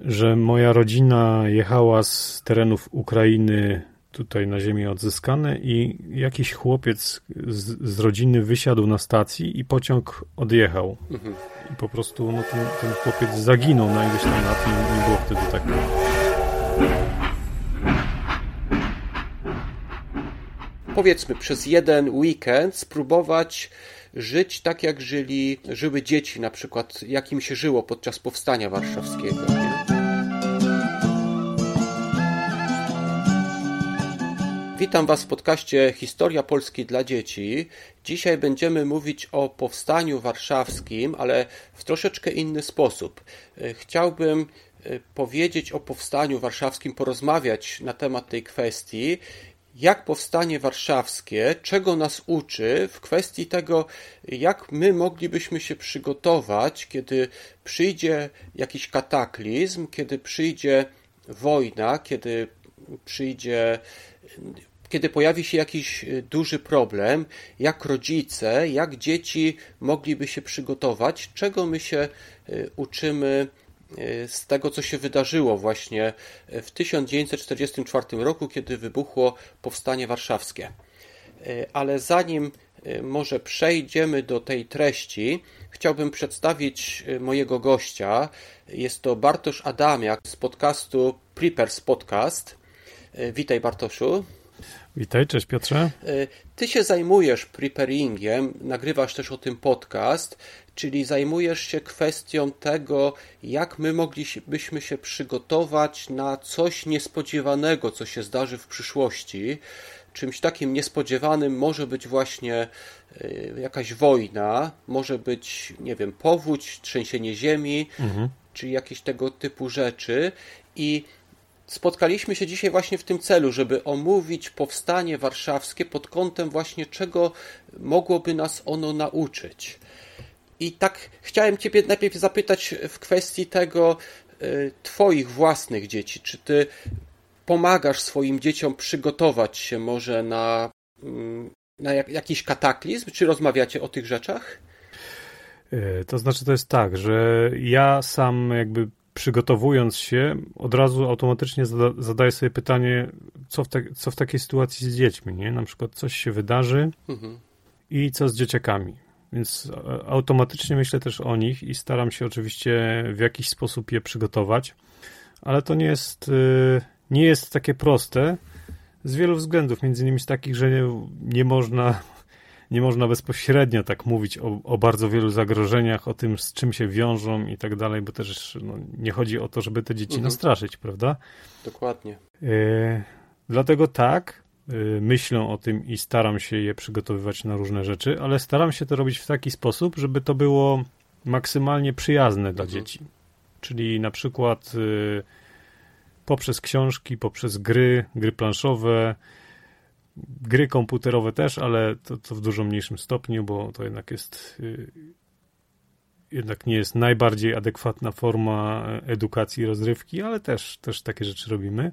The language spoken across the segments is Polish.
że moja rodzina jechała z terenów Ukrainy tutaj na ziemię odzyskane i jakiś chłopiec z, z rodziny wysiadł na stacji i pociąg odjechał. Mhm. I po prostu no, ten, ten chłopiec zaginął na ileś tam lat i nie było wtedy tak. Powiedzmy, przez jeden weekend spróbować żyć tak, jak żyli, żyły dzieci, na przykład, jakim się żyło podczas powstania warszawskiego. Witam Was w podcaście Historia Polski dla dzieci. Dzisiaj będziemy mówić o powstaniu warszawskim, ale w troszeczkę inny sposób. Chciałbym e, powiedzieć o powstaniu warszawskim, porozmawiać na temat tej kwestii, jak powstanie warszawskie, czego nas uczy w kwestii tego, jak my moglibyśmy się przygotować, kiedy przyjdzie jakiś kataklizm, kiedy przyjdzie wojna, kiedy przyjdzie kiedy pojawi się jakiś y, duży problem, jak rodzice, jak dzieci mogliby się przygotować, czego my się y, uczymy z tego, co się wydarzyło właśnie w 1944 roku, kiedy wybuchło Powstanie Warszawskie. Ale zanim może przejdziemy do tej treści, chciałbym przedstawić mojego gościa. Jest to Bartosz Adamiak z podcastu Preppers Podcast. Witaj Bartoszu. Witaj, cześć Piotrze. E, ty się zajmujesz preparingiem, nagrywasz też o tym podcast, czyli zajmujesz się kwestią tego, jak my moglibyśmy się przygotować na coś niespodziewanego, co się zdarzy w przyszłości. Czymś takim niespodziewanym może być właśnie e, jakaś wojna, może być, nie wiem, powódź, trzęsienie ziemi, mhm. czy jakieś tego typu rzeczy. I spotkaliśmy się dzisiaj właśnie w tym celu, żeby omówić powstanie warszawskie pod kątem właśnie czego mogłoby nas ono nauczyć. I tak chciałem Ciebie najpierw zapytać w kwestii tego y, Twoich własnych dzieci. Czy Ty pomagasz swoim dzieciom przygotować się może na, mm, na jakiś kataklizm? Czy rozmawiacie o tych rzeczach? Y, to znaczy, to jest tak, że ja sam jakby przygotowując się, od razu automatycznie zada, zadaję sobie pytanie, co w, te, co w takiej sytuacji z dziećmi, nie? Na przykład coś się wydarzy mhm. i co z dzieciakami. Więc e, automatycznie myślę też o nich i staram się oczywiście w jakiś sposób je przygotować, ale to nie jest, e, nie jest takie proste z wielu względów, między innymi z takich, że nie, nie można nie można bezpośrednio tak mówić o, o, bardzo wielu zagrożeniach, o tym, z czym się wiążą i tak dalej, bo też no, nie chodzi o to, żeby te dzieci mhm. nastraszyć, prawda? Dokładnie. E, dlatego tak, e, myślę o tym i staram się je przygotowywać na różne rzeczy, ale staram się to robić w taki sposób, żeby to było maksymalnie przyjazne dla mhm. dzieci. Czyli na przykład e, poprzez książki, poprzez gry, gry planszowe, Gry komputerowe też, ale to, to w dużo mniejszym stopniu, bo to jednak jest y, jednak nie jest najbardziej adekwatna forma edukacji i rozrywki, ale też, też takie rzeczy robimy.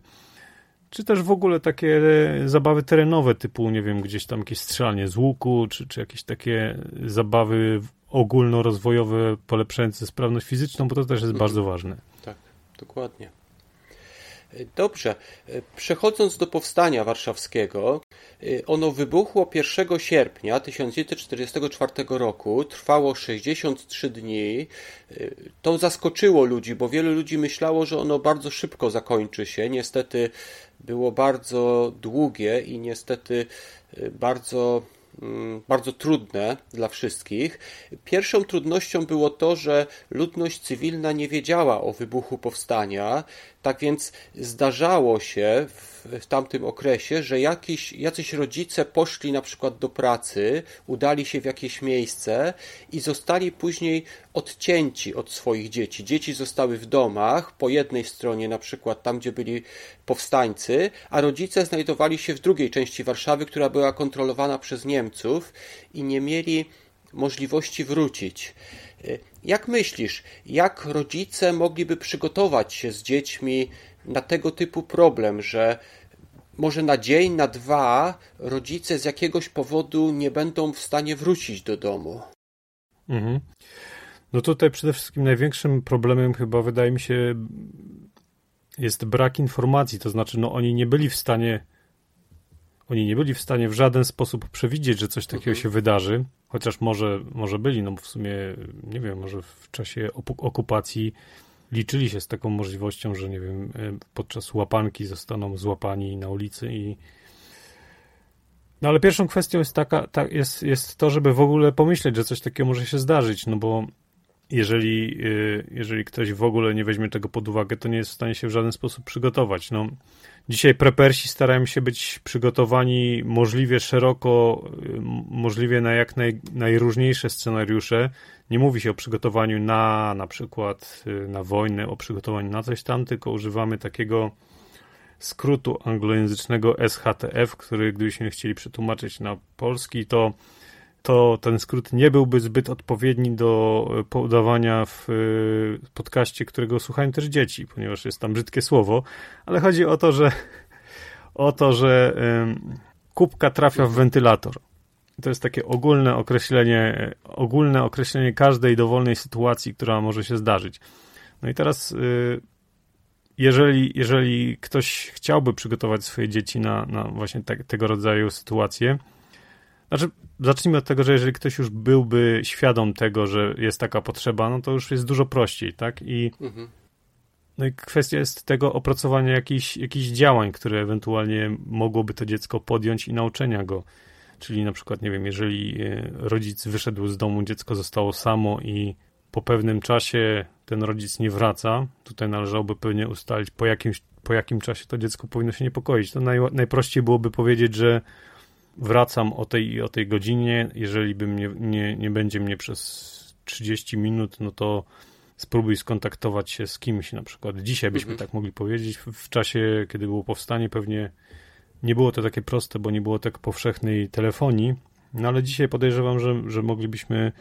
Czy też w ogóle takie zabawy terenowe, typu, nie wiem, gdzieś tam jakieś strzelanie z łuku, czy, czy jakieś takie zabawy ogólnorozwojowe polepszające sprawność fizyczną, bo to też jest mhm. bardzo ważne. Tak, dokładnie. Dobrze. Przechodząc do powstania warszawskiego, ono wybuchło 1 sierpnia 1944 roku, trwało 63 dni. To zaskoczyło ludzi, bo wielu ludzi myślało, że ono bardzo szybko zakończy się. Niestety było bardzo długie i niestety bardzo Mm, bardzo trudne dla wszystkich. Pierwszą trudnością było to, że ludność cywilna nie wiedziała o wybuchu powstania, tak więc zdarzało się w, w tamtym okresie, że jakiś, jacyś rodzice poszli na przykład do pracy, udali się w jakieś miejsce i zostali później odcięci od swoich dzieci. Dzieci zostały w domach, po jednej stronie na przykład tam, gdzie byli powstańcy, a rodzice znajdowali się w drugiej części Warszawy, która była kontrolowana przez Niemców i nie mieli możliwości wrócić. Jak myślisz, jak rodzice mogliby przygotować się z dziećmi na tego typu problem, że może na dzień, na dwa rodzice z jakiegoś powodu nie będą w stanie wrócić do domu? Mhm. No tutaj przede wszystkim największym problemem chyba wydaje mi się jest brak informacji, to znaczy no oni nie byli w stanie oni nie byli w stanie w żaden sposób przewidzieć, że coś takiego mhm. się wydarzy, chociaż może, może byli, no w sumie, nie wiem, może w czasie okupacji liczyli się z taką możliwością, że nie wiem, e, podczas łapanki zostaną złapani na ulicy i no ale pierwszą kwestią jest taka, ta, jest, jest to, żeby w ogóle pomyśleć, że coś takiego może się zdarzyć, no bo jeżeli, e, jeżeli ktoś w ogóle nie weźmie tego pod uwagę, to nie jest w stanie się w żaden sposób przygotować. No, Dzisiaj prepersi starają się być przygotowani możliwie szeroko, możliwie na jak naj, najróżniejsze scenariusze. Nie mówi się o przygotowaniu na na przykład y, na wojnę, o przygotowaniu na coś tam, tylko używamy takiego skrótu anglojęzycznego SHTF, który gdybyśmy chcieli przetłumaczyć na polski, to to ten skrót nie byłby zbyt odpowiedni do e, podawania w e, podcaście, którego słuchają też dzieci, ponieważ jest tam brzydkie słowo, ale chodzi o to, że o to, że kubka trafia w wentylator. To jest takie ogólne określenie, ogólne określenie każdej dowolnej sytuacji, która może się zdarzyć. No i teraz, e, jeżeli, jeżeli ktoś chciałby przygotować swoje dzieci na, na właśnie te, tego rodzaju sytuacje, znaczy, zacznijmy od tego, że jeżeli ktoś już byłby świadom tego, że jest taka potrzeba, no to już jest dużo prościej, tak? I, mhm. no i kwestia jest tego opracowania jakichś, jakichś działań, które ewentualnie mogłoby to dziecko podjąć i nauczenia go. Czyli na przykład, nie wiem, jeżeli e, rodzic wyszedł z domu, dziecko zostało samo i po pewnym czasie ten rodzic nie wraca, tutaj należałoby pewnie ustalić, po, jakimś, po jakim czasie to dziecko powinno się niepokoić. To naj, najprościej byłoby powiedzieć, że wracam o tej i o tej godzinie. Jeżeli bym nie, nie, nie będzie mnie przez 30 minut, no to spróbuj skontaktować się z kimś. Na przykład dzisiaj byśmy mhm. tak mogli powiedzieć. W, czasie, kiedy było powstanie, pewnie nie było to takie proste, bo nie było tak powszechnej telefonii. No ale dzisiaj podejrzewam, że, że moglibyśmy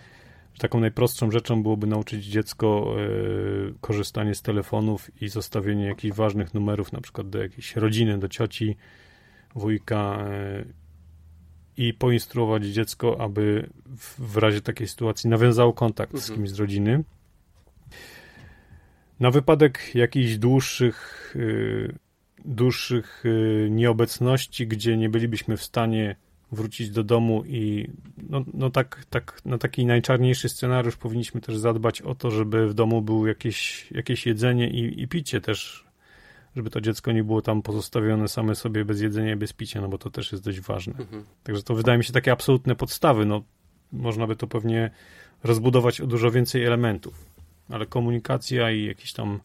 taką najprostszą rzeczą byłoby nauczyć dziecko y, korzystanie z telefonów i zostawienie jakichś ważnych numerów, na przykład do jakiejś rodziny, do cioci, wujka, y, i poinstruować dziecko, aby w, w razie takiej sytuacji nawiązało kontakt mhm. z kimś z rodziny. Na wypadek jakichś dłuższych, y, dłuższych y, nieobecności, gdzie nie bylibyśmy w stanie wrócić do domu i no, no tak, tak, na taki najczarniejszy scenariusz powinniśmy też zadbać o to, żeby w domu było jakieś, jakieś jedzenie i, i picie też żeby to dziecko nie było tam pozostawione same sobie bez jedzenia i bez picia, no bo to też jest dość ważne. Mhm. Także to wydaje mi się takie absolutne podstawy, no można by to pewnie rozbudować o dużo więcej elementów, ale komunikacja i jakieś tam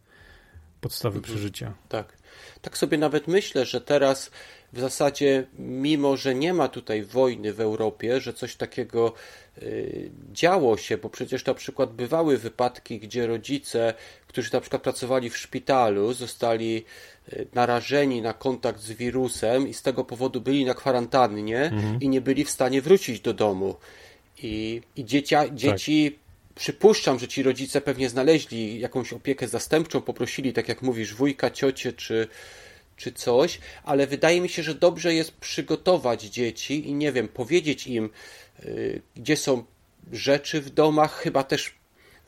podstawy mhm. przeżycia. Tak. Tak sobie nawet myślę, że teraz w zasadzie, mimo że nie ma tutaj wojny w Europie, że coś takiego y, działo się, bo przecież na przykład bywały wypadki, gdzie rodzice, którzy na przykład pracowali w szpitalu, zostali y, narażeni na kontakt z wirusem i z tego powodu byli na kwarantannie mhm. i nie byli w stanie wrócić do domu. I, i dziecia, dzieci tak przypuszczam, że ci rodzice pewnie znaleźli jakąś opiekę zastępczą, poprosili, tak jak mówisz, wujka, ciocie czy, czy coś, ale wydaje mi się, że dobrze jest przygotować dzieci i nie wiem, powiedzieć im, yy, gdzie są rzeczy w domach, chyba też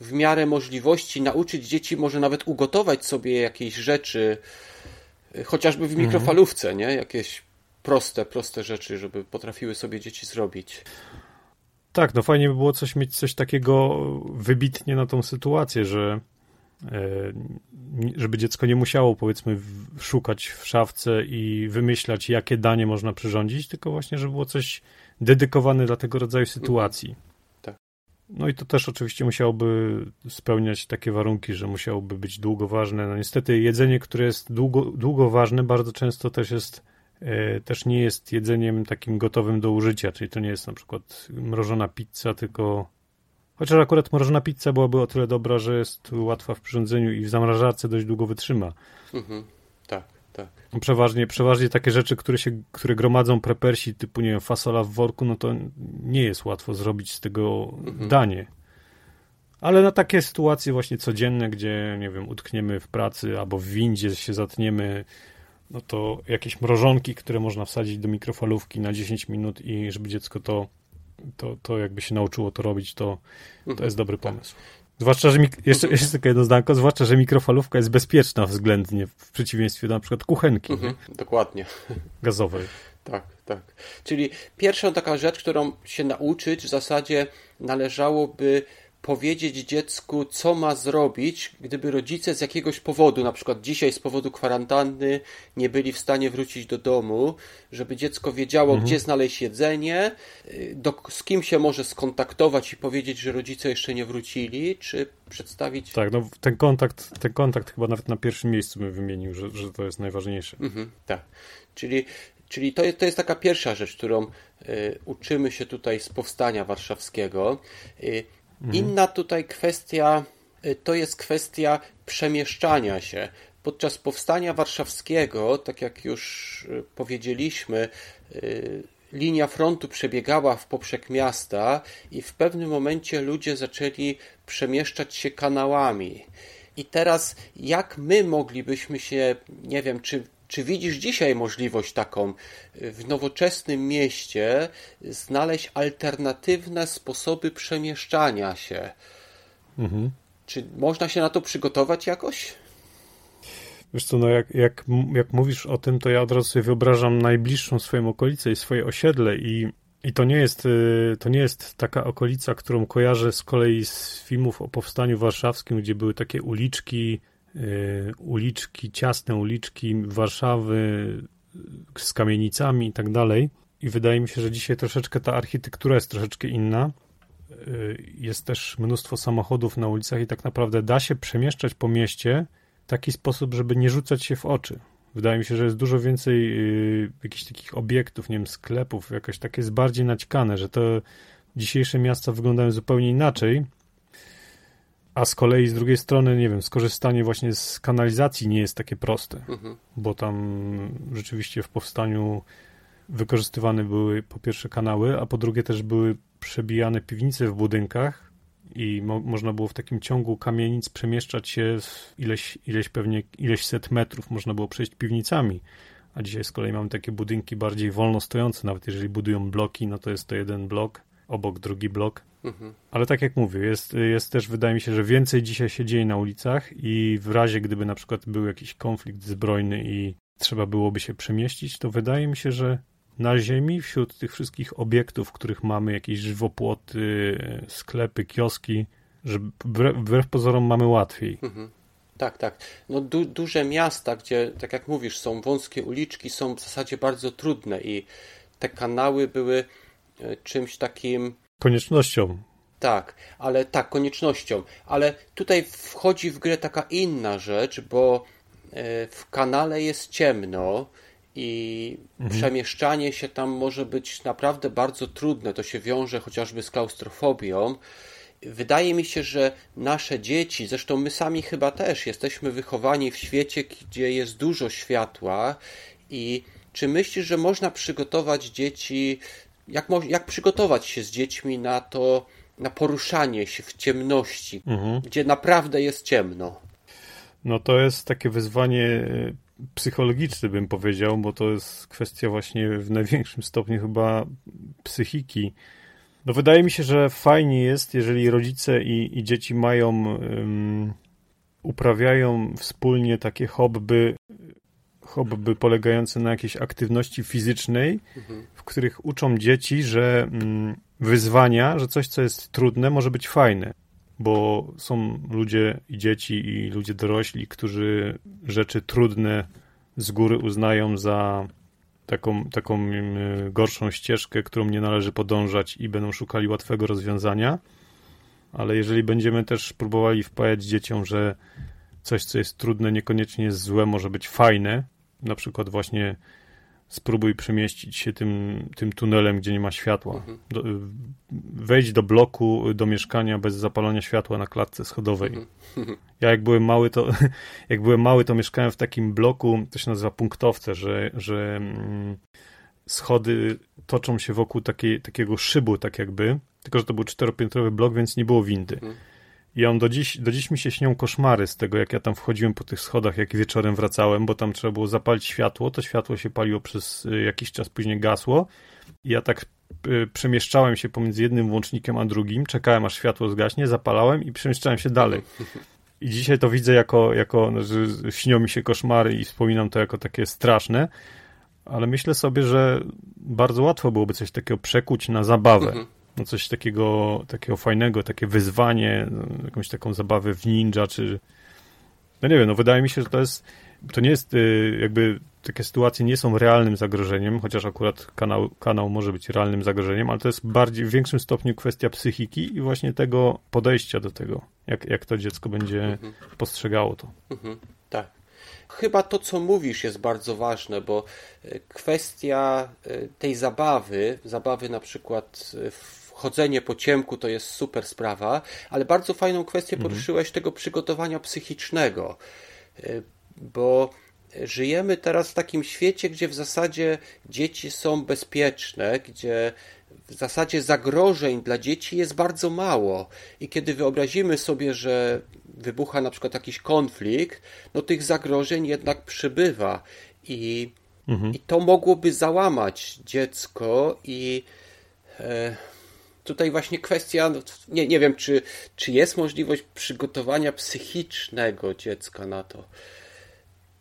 w miarę możliwości nauczyć dzieci może nawet ugotować sobie jakieś rzeczy, yy, chociażby w mhm. mikrofalówce, nie? Jakieś proste, proste rzeczy, żeby potrafiły sobie dzieci zrobić. Tak, no fajnie by było coś mieć coś takiego wybitnie na tą sytuację, że żeby dziecko nie musiało, powiedzmy, szukać w szafce i wymyślać, jakie danie można przyrządzić, tylko właśnie, żeby było coś dedykowane dla tego rodzaju sytuacji. Tak. No i to też oczywiście musiałoby spełniać takie warunki, że musiałoby być długo ważne. No niestety jedzenie, które jest długo, długo ważne, bardzo często też jest E, też nie jest jedzeniem takim gotowym do użycia, czyli to nie jest na przykład mrożona pizza, tylko chociaż akurat mrożona pizza byłaby o tyle dobra, że jest łatwa w przyrządzeniu i w zamrażarce dość długo wytrzyma. Mhm. Tak, tak. Przeważnie, przeważnie takie rzeczy, które się, które gromadzą prepersi, typu nie wiem, fasola w worku, no to nie jest łatwo zrobić z tego mhm. danie. Ale na takie sytuacje właśnie codzienne, gdzie, nie wiem, utkniemy w pracy albo w windzie się zatniemy, no to jakieś mrożonki, które można wsadzić do mikrofalówki na 10 minut i żeby dziecko to, to, to jakby się nauczyło to robić, to, to mhm. jest dobry tak. pomysł. Zwłaszcza, że mik- jeszcze, jeszcze tylko jedno zdanko, zwłaszcza, że mikrofalówka jest bezpieczna względnie, w przeciwieństwie do na przykład kuchenki Mhm, dokładnie. gazowej. Tak, tak. Czyli pierwsza taka rzecz, którą się nauczyć, w zasadzie należałoby powiedzieć dziecku, co ma zrobić, gdyby rodzice z jakiegoś powodu, na przykład dzisiaj z powodu kwarantanny, nie byli w stanie wrócić do domu, żeby dziecko wiedziało, gdzie znaleźć jedzenie, y, do, z kim się może skontaktować i powiedzieć, że rodzice jeszcze nie wrócili, czy przedstawić. Tak, no ten kontakt, ten kontakt chyba nawet na pierwszym miejscu bym wymienił, że, że to jest najważniejsze. Mhm, tak. Czyli, czyli to, jest, to jest taka pierwsza rzecz, którą y, uczymy się tutaj z powstania warszawskiego. Y, Inna tutaj kwestia y, to jest kwestia przemieszczania się. Podczas powstania warszawskiego, tak jak już y, powiedzieliśmy, y, linia frontu przebiegała w poprzek miasta i w pewnym momencie ludzie zaczęli przemieszczać się kanałami. I teraz, jak my moglibyśmy się, nie wiem, czy, czy widzisz dzisiaj możliwość taką y, w nowoczesnym mieście znaleźć alternatywne sposoby przemieszczania się? Mhm. Czy można się na to przygotować jakoś? Wiesz co, no jak, jak, jak mówisz o tym, to ja od razu sobie wyobrażam najbliższą swoją okolicę i swoje osiedle i, i to nie jest y, to nie jest taka okolica, którą kojarzę z kolei z filmów o powstaniu warszawskim, gdzie były takie uliczki, uliczki, ciasne uliczki Warszawy y, z kamienicami i tak dalej. I wydaje mi się, że dzisiaj troszeczkę ta architektura jest troszeczkę inna. Jest też mnóstwo samochodów na ulicach i tak naprawdę da się przemieszczać po mieście w taki sposób, żeby nie rzucać się w oczy. Wydaje mi się, że jest dużo więcej jakichś takich obiektów, nie wiem, sklepów, jakoś takie jest bardziej naćkane, że to dzisiejsze miasta wyglądają zupełnie inaczej. A z kolei z drugiej strony, nie wiem, skorzystanie właśnie z kanalizacji nie jest takie proste, Mhm. bo tam rzeczywiście w powstaniu wykorzystywane były po pierwsze kanały, a po drugie też były przebijane piwnice w budynkach i mo można było w takim ciągu kamienic przemieszczać się ileś, ileś pewnie ileś set metrów można było przejść piwnicami. A dzisiaj z kolei mamy takie budynki bardziej wolno stojące, nawet jeżeli budują bloki, no to jest to jeden blok, obok drugi blok. Mhm. Ale tak jak mówię, jest, jest też, wydaje mi się, że więcej dzisiaj się dzieje na ulicach i w razie, gdyby na przykład był jakiś konflikt zbrojny i trzeba byłoby się przemieścić, to wydaje mi się, że na ziemi, wśród tych wszystkich obiektów, których mamy jakieś żywopłoty, sklepy, kioski, że wbrew, pozorom mamy łatwiej. Mhm. Tak, tak. No du duże miasta, gdzie, tak jak mówisz, są wąskie uliczki, są w zasadzie bardzo trudne i te kanały były czymś takim Koniecznością. Tak, ale tak, koniecznością. Ale tutaj wchodzi w grę taka inna rzecz, bo e, w kanale jest ciemno i przemieszczanie się tam może być naprawdę bardzo trudne. To się wiąże chociażby z klaustrofobią. Wydaje mi się, że nasze dzieci, zresztą my sami chyba też, jesteśmy wychowani w świecie, gdzie jest dużo światła i czy myślisz, że można przygotować dzieci, jak, jak przygotować się z dziećmi na to, na poruszanie się w ciemności, Mhm. gdzie naprawdę jest ciemno? No to jest takie wyzwanie e, psychologiczne, bym powiedział, bo to jest kwestia właśnie w największym stopniu chyba psychiki. No wydaje mi się, że fajnie jest, jeżeli rodzice i, i dzieci mają, um, uprawiają wspólnie takie hobby, hobby polegające na jakiejś aktywności fizycznej, w których uczą dzieci, że mm, wyzwania, że coś, co jest trudne, może być fajne bo są ludzie i dzieci i ludzie dorośli, którzy rzeczy trudne z góry uznają za taką, taką mm, gorszą ścieżkę, którą nie należy podążać i będą szukali łatwego rozwiązania. Ale jeżeli będziemy też próbowali wpajać dzieciom, że coś, co jest trudne, niekoniecznie jest złe, może być fajne, na przykład właśnie spróbuj przemieścić się tym, tym tunelem, gdzie nie ma światła. Do, wejdź do bloku, do mieszkania bez zapalania światła na klatce schodowej. Ja jak byłem mały, to jak byłem mały, to mieszkałem w takim bloku, to się nazywa punktowce, że, że mm, schody toczą się wokół takiej, takiego szybu, tak jakby, tylko że to był czteropiętrowy blok, więc nie było windy. I on do dziś, do dziś mi się śnią koszmary z tego, jak ja tam wchodziłem po tych schodach, jak wieczorem wracałem, bo tam trzeba było zapalić światło. To światło się paliło przez y, jakiś czas, później gasło. I ja tak y, przemieszczałem się pomiędzy jednym włącznikiem a drugim, czekałem aż światło zgaśnie, zapalałem i przemieszczałem się dalej. I dzisiaj to widzę jako, jako no, że śnią mi się koszmary i wspominam to jako takie straszne, ale myślę sobie, że bardzo łatwo byłoby coś takiego przekuć na zabawę. Mhm. No coś takiego, takiego fajnego, takie wyzwanie, no, jakąś taką zabawę w ninja, czy no nie wiem, no wydaje mi się, że to jest to nie jest y, jakby takie sytuacje nie są realnym zagrożeniem, chociaż akurat kanał, kanał może być realnym zagrożeniem, ale to jest bardziej w większym stopniu kwestia psychiki i właśnie tego podejścia do tego, jak, jak to dziecko będzie mhm. postrzegało to. Mhm. Tak. Chyba to, co mówisz, jest bardzo ważne, bo y, kwestia y, tej zabawy, zabawy na przykład w chodzenie po ciemku to jest super sprawa, ale bardzo fajną kwestię mhm. poruszyłeś tego przygotowania psychicznego bo żyjemy teraz w takim świecie, gdzie w zasadzie dzieci są bezpieczne, gdzie w zasadzie zagrożeń dla dzieci jest bardzo mało. I kiedy wyobrazimy sobie, że wybucha na przykład jakiś konflikt, no tych zagrożeń jednak przybywa. I, mhm. i to mogłoby załamać dziecko i e, tutaj właśnie kwestia, no, nie, nie wiem, czy, czy jest możliwość przygotowania psychicznego dziecka na to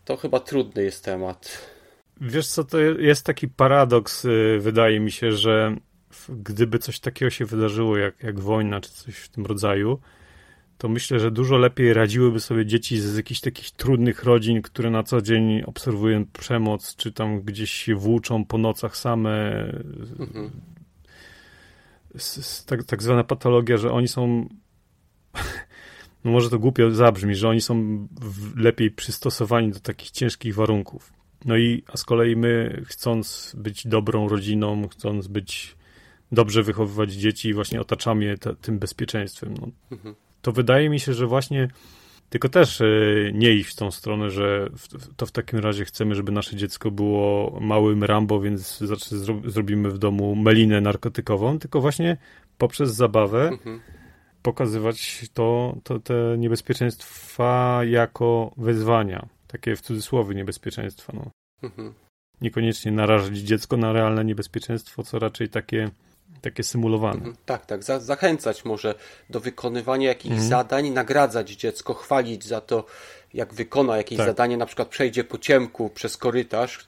to chyba trudny jest temat. Wiesz co, to jest taki paradoks, y, wydaje mi się, że gdyby coś takiego się wydarzyło, jak, jak wojna czy coś w tym rodzaju, to myślę, że dużo lepiej radziłyby sobie dzieci z jakichś takich trudnych rodzin, które na co dzień obserwują przemoc, czy tam gdzieś się włóczą po nocach same. Mhm. Tak, tak zwana patologia, że oni są no może to głupio zabrzmi, że oni są lepiej przystosowani do takich ciężkich warunków. No i a z kolei my, chcąc być dobrą rodziną, chcąc być dobrze wychowywać dzieci, właśnie otaczamy je tym bezpieczeństwem. No, mhm. To wydaje mi się, że właśnie tylko też y, nie iść w tą stronę, że to w takim razie chcemy, żeby nasze dziecko było małym Rambo, więc zro, zrobimy w domu melinę narkotykową, tylko właśnie poprzez zabawę mhm pokazywać to, to te niebezpieczeństwa jako wyzwania. Takie w cudzysłowie niebezpieczeństwa. No. Mhm. Niekoniecznie narażać dziecko na realne niebezpieczeństwo, co raczej takie, takie symulowane. Mhm. Tak, tak. Za zachęcać może do wykonywania jakichś mhm. zadań, nagradzać dziecko, chwalić za to, jak wykona jakieś tak. zadanie, na przykład przejdzie po ciemku przez korytarz.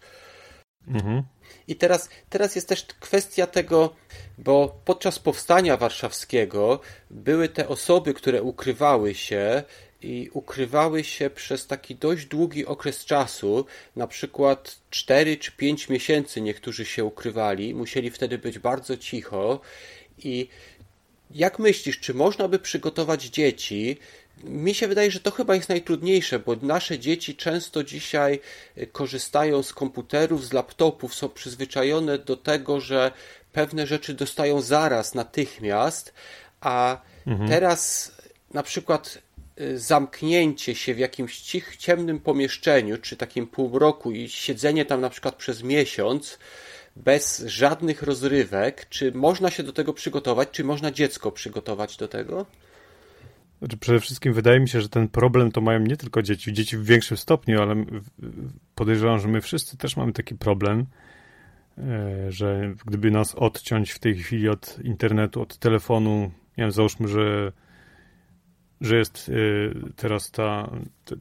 Mhm. I teraz, teraz jest też kwestia tego, bo podczas powstania warszawskiego były te osoby, które ukrywały się i ukrywały się przez taki dość długi okres czasu, na przykład 4 czy 5 miesięcy niektórzy się ukrywali, musieli wtedy być bardzo cicho i jak myślisz, czy można by przygotować dzieci mi się wydaje, że to chyba jest najtrudniejsze, bo nasze dzieci często dzisiaj y, korzystają z komputerów, z laptopów, są przyzwyczajone do tego, że pewne rzeczy dostają zaraz, natychmiast, a mhm. teraz na przykład zamknięcie się w jakimś cich, ciemnym pomieszczeniu, czy takim półmroku i siedzenie tam na przykład przez miesiąc, bez żadnych rozrywek, czy można się do tego przygotować, czy można dziecko przygotować do tego? Znaczy przede wszystkim wydaje mi się, że ten problem to mają nie tylko dzieci, dzieci w większym stopniu, ale podejrzewam, że my wszyscy też mamy taki problem, e, że gdyby nas odciąć w tej chwili od internetu, od telefonu, nie wiem, załóżmy, że, że jest e, teraz ta,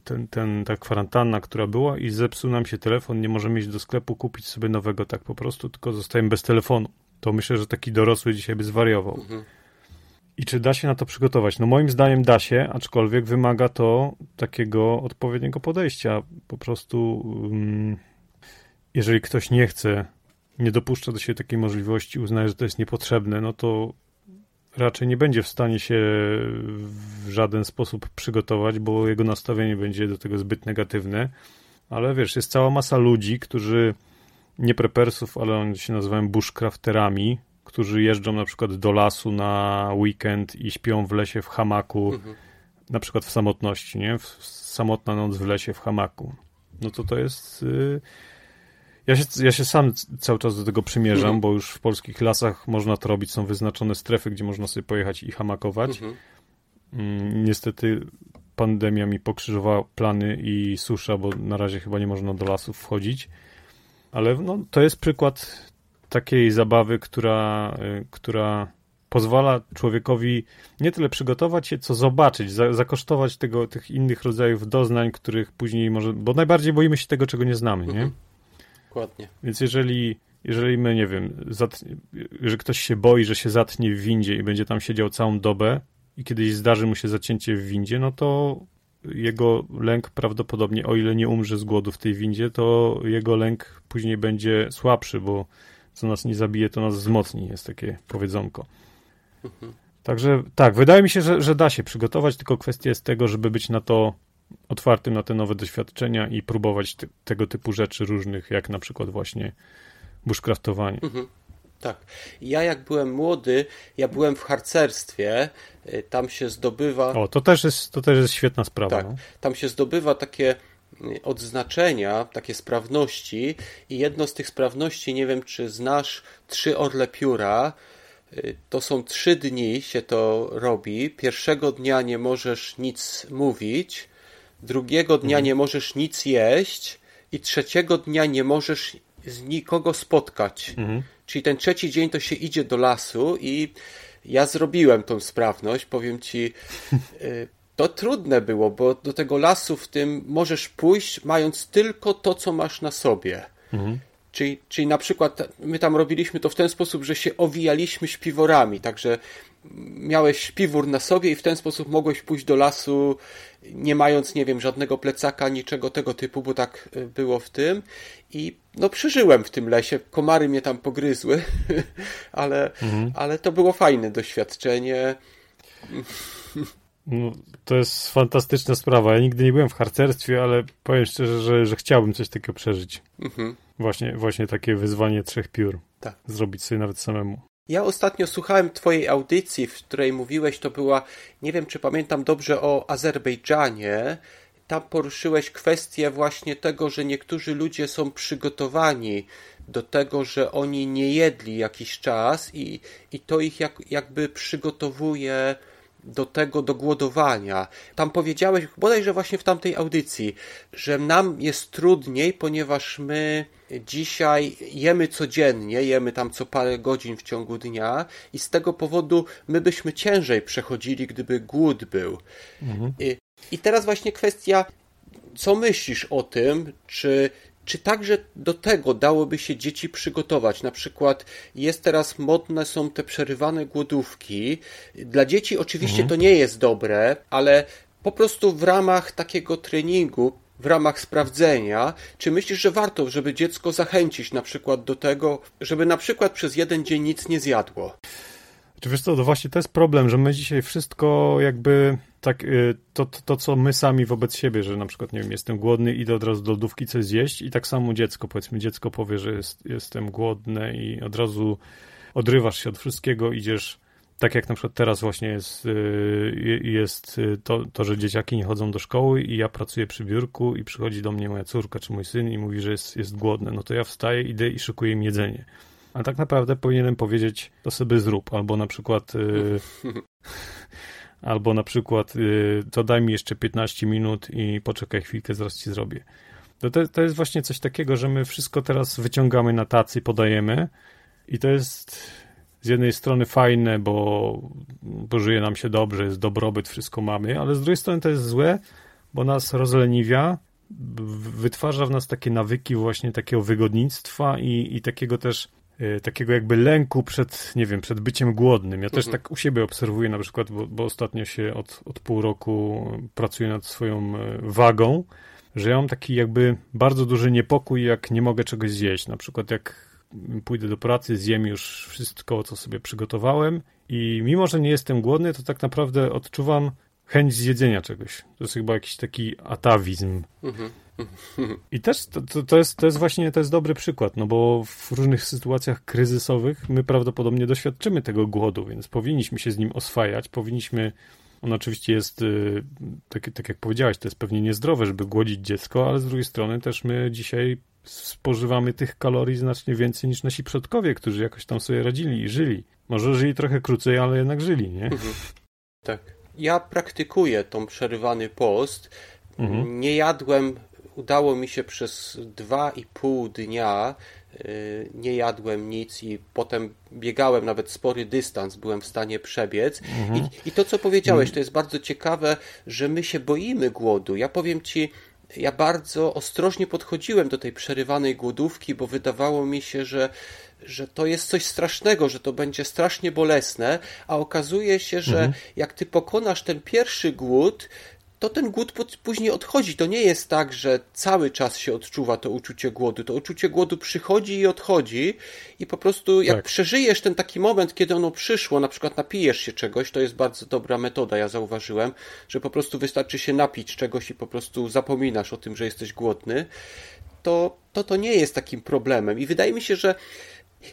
ten, ten, ta kwarantanna, która była i zepsuł nam się telefon, nie możemy iść do sklepu, kupić sobie nowego tak po prostu, tylko zostajemy bez telefonu. To myślę, że taki dorosły dzisiaj by zwariował. Mhm. I czy da się na to przygotować? No moim zdaniem da się, aczkolwiek wymaga to takiego odpowiedniego podejścia. Po prostu um, jeżeli ktoś nie chce, nie dopuszcza do siebie takiej możliwości, uznaje, że to jest niepotrzebne, no to raczej nie będzie w stanie się w żaden sposób przygotować, bo jego nastawienie będzie do tego zbyt negatywne. Ale wiesz, jest cała masa ludzi, którzy nie prepersów, ale oni się nazywają bushcrafterami, którzy jeżdżą na przykład do lasu na weekend i śpią w lesie w hamaku, mhm. na przykład w samotności, nie? W, samotna noc w lesie w hamaku. No to to jest... Y, ja się, ja się sam cały czas do tego przymierzam, mhm. bo już w polskich lasach można to robić, są wyznaczone strefy, gdzie można sobie pojechać i hamakować. Mhm. Mm, niestety pandemia mi pokrzyżowała plany i susza, bo na razie chyba nie można do lasów wchodzić. Ale no, to jest przykład takiej zabawy, która, y, która pozwala człowiekowi nie tyle przygotować się, co zobaczyć, za, zakosztować tego, tych innych rodzajów doznań, których później może. Bo najbardziej boimy się tego, czego nie znamy, nie? Mhm. Dokładnie. Więc jeżeli, jeżeli my, nie wiem, zatnie, że ktoś się boi, że się zatnie w windzie i będzie tam siedział całą dobę i kiedyś zdarzy mu się zacięcie w windzie, no to jego lęk prawdopodobnie, o ile nie umrze z głodu w tej windzie, to jego lęk później będzie słabszy, bo co nas nie zabije, to nas wzmocni, jest takie powiedzonko. Mhm. Także tak, wydaje mi się, że, że da się przygotować, tylko kwestia jest tego, żeby być na to otwartym na te nowe doświadczenia i próbować te, tego typu rzeczy różnych, jak na przykład właśnie bushcraftowanie. Mhm. Tak. Ja jak byłem młody, ja byłem w harcerstwie, y, tam się zdobywa... O, to też jest, to też jest świetna sprawa. Tak, no. tam się zdobywa takie y, odznaczenia, takie sprawności i jedno z tych sprawności, nie wiem czy znasz, trzy orle pióra, y, to są trzy dni się to robi. Pierwszego dnia nie możesz nic mówić, drugiego dnia mhm. nie możesz nic jeść i trzeciego dnia nie możesz z nikogo spotkać. Mhm. Czyli ten trzeci dzień to się idzie do lasu i ja zrobiłem tą sprawność, powiem ci, y, to trudne było, bo do tego lasu w tym możesz pójść, mając tylko to, co masz na sobie. Mhm. Czyli, czyli na przykład my tam robiliśmy to w ten sposób, że się owijaliśmy śpiworami, także miałeś śpiwór na sobie i w ten sposób mogłeś pójść do lasu, nie mając, nie wiem, żadnego plecaka, niczego tego typu, bo tak e, było w tym. I no przeżyłem w tym lesie, komary mnie tam pogryzły, ale, mhm. ale to było fajne doświadczenie. No, to jest fantastyczna sprawa. Ja nigdy nie byłem w harcerstwie, ale powiem szczerze, że, że chciałbym coś takiego przeżyć. Mhm. Właśnie, właśnie takie wyzwanie trzech piór. Tak. Zrobić sobie nawet samemu. Ja ostatnio słuchałem Twojej audycji, w której mówiłeś, to była, nie wiem czy pamiętam dobrze, o Azerbejdżanie. Tam poruszyłeś kwestię właśnie tego, że niektórzy ludzie są przygotowani do tego, że oni nie jedli jakiś czas i, i to ich jak, jakby przygotowuje do tego, do głodowania. Tam powiedziałeś, bodajże właśnie w tamtej audycji, że nam jest trudniej, ponieważ my dzisiaj jemy codziennie, jemy tam co parę godzin w ciągu dnia i z tego powodu my byśmy ciężej przechodzili, gdyby głód był. Mhm. I, I teraz właśnie kwestia, co myślisz o tym, czy czy także do tego dałoby się dzieci przygotować? Na przykład jest teraz modne są te przerywane głodówki. Dla dzieci oczywiście mhm. to nie jest dobre, ale po prostu w ramach takiego treningu, w ramach sprawdzenia, czy myślisz, że warto, żeby dziecko zachęcić na przykład do tego, żeby na przykład przez jeden dzień nic nie zjadło? Czy wiesz co, to właśnie to jest problem, że my dzisiaj wszystko jakby tak, y, to, to, to, co my sami wobec siebie, że na przykład, nie wiem, jestem głodny, idę od razu do lodówki coś zjeść i tak samo dziecko, powiedzmy, dziecko powie, że jest, jestem głodny i od razu odrywasz się od wszystkiego, idziesz, tak jak na przykład teraz właśnie jest, y, jest to, to, że dzieciaki nie chodzą do szkoły i ja pracuję przy biurku i przychodzi do mnie moja córka czy mój syn i mówi, że jest, jest głodny, no to ja wstaję, idę i szykuję im jedzenie. A tak naprawdę powinienem powiedzieć, to sobie zrób, albo na przykład y, albo na przykład y, to daj mi jeszcze 15 minut i poczekaj chwilkę, zaraz ci zrobię. To, to, to jest właśnie coś takiego, że my wszystko teraz wyciągamy na tacy, podajemy i to jest z jednej strony fajne, bo, bo żyje nam się dobrze, jest dobrobyt, wszystko mamy, ale z drugiej strony to jest złe, bo nas rozleniwia, wytwarza w nas takie nawyki właśnie takiego wygodnictwa i, i takiego też takiego jakby lęku przed, nie wiem, przed byciem głodnym. Ja też mhm. tak u siebie obserwuję na przykład, bo, bo ostatnio się od, od pół roku pracuję nad swoją e, wagą, że ja mam taki jakby bardzo duży niepokój, jak nie mogę czegoś zjeść. Na przykład jak pójdę do pracy, zjem już wszystko, co sobie przygotowałem i mimo, że nie jestem głodny, to tak naprawdę odczuwam chęć zjedzenia czegoś. To jest chyba jakiś taki atawizm. Mhm. I też to, to, to, jest, to jest właśnie to jest dobry przykład, no bo w różnych sytuacjach kryzysowych my prawdopodobnie doświadczymy tego głodu, więc powinniśmy się z nim oswajać, powinniśmy on oczywiście jest, y, tak, tak jak powiedziałeś, to jest pewnie niezdrowe, żeby głodzić dziecko, ale z drugiej strony też my dzisiaj spożywamy tych kalorii znacznie więcej niż nasi przodkowie, którzy jakoś tam sobie radzili i żyli. Może żyli trochę krócej, ale jednak żyli, nie? Mhm. Tak. Ja praktykuję tą przerywany post. Mhm. Nie jadłem udało mi się przez dwa i pół dnia y, nie jadłem nic i potem biegałem nawet spory dystans, byłem w stanie przebiec. Mhm. I, I, to, co powiedziałeś, mhm. to jest bardzo ciekawe, że my się boimy głodu. Ja powiem ci, ja bardzo ostrożnie podchodziłem do tej przerywanej głodówki, bo wydawało mi się, że, że to jest coś strasznego, że to będzie strasznie bolesne, a okazuje się, że mhm. jak ty pokonasz ten pierwszy głód, to ten głód później odchodzi. To nie jest tak, że cały czas się odczuwa to uczucie głodu. To uczucie głodu przychodzi i odchodzi i po prostu jak tak. przeżyjesz ten taki moment, kiedy ono przyszło, na przykład napijesz się czegoś, to jest bardzo dobra metoda, ja zauważyłem, że po prostu wystarczy się napić czegoś i po prostu zapominasz o tym, że jesteś głodny, to to, to nie jest takim problemem. I wydaje mi się, że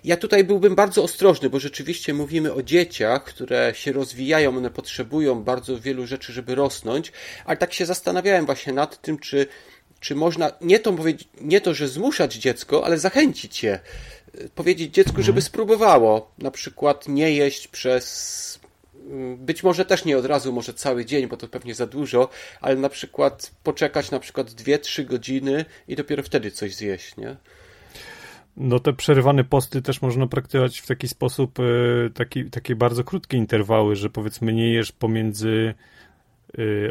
ja tutaj byłbym bardzo ostrożny, bo rzeczywiście mówimy o dzieciach, które się rozwijają, one potrzebują bardzo wielu rzeczy, żeby rosnąć, ale tak się zastanawiałem właśnie nad tym, czy, czy można nie to, powiedzieć, nie to, że zmuszać dziecko, ale zachęcić je. Powiedzieć dziecku, żeby mhm. spróbowało, na przykład nie jeść przez mm, być może też nie od razu, może cały dzień, bo to pewnie za dużo, ale na przykład poczekać na przykład 2-3 godziny i dopiero wtedy coś zjeść, nie? No te przerywane posty też można praktykować w taki sposób, e, taki, takie bardzo krótkie interwały, że powiedzmy nie jesz pomiędzy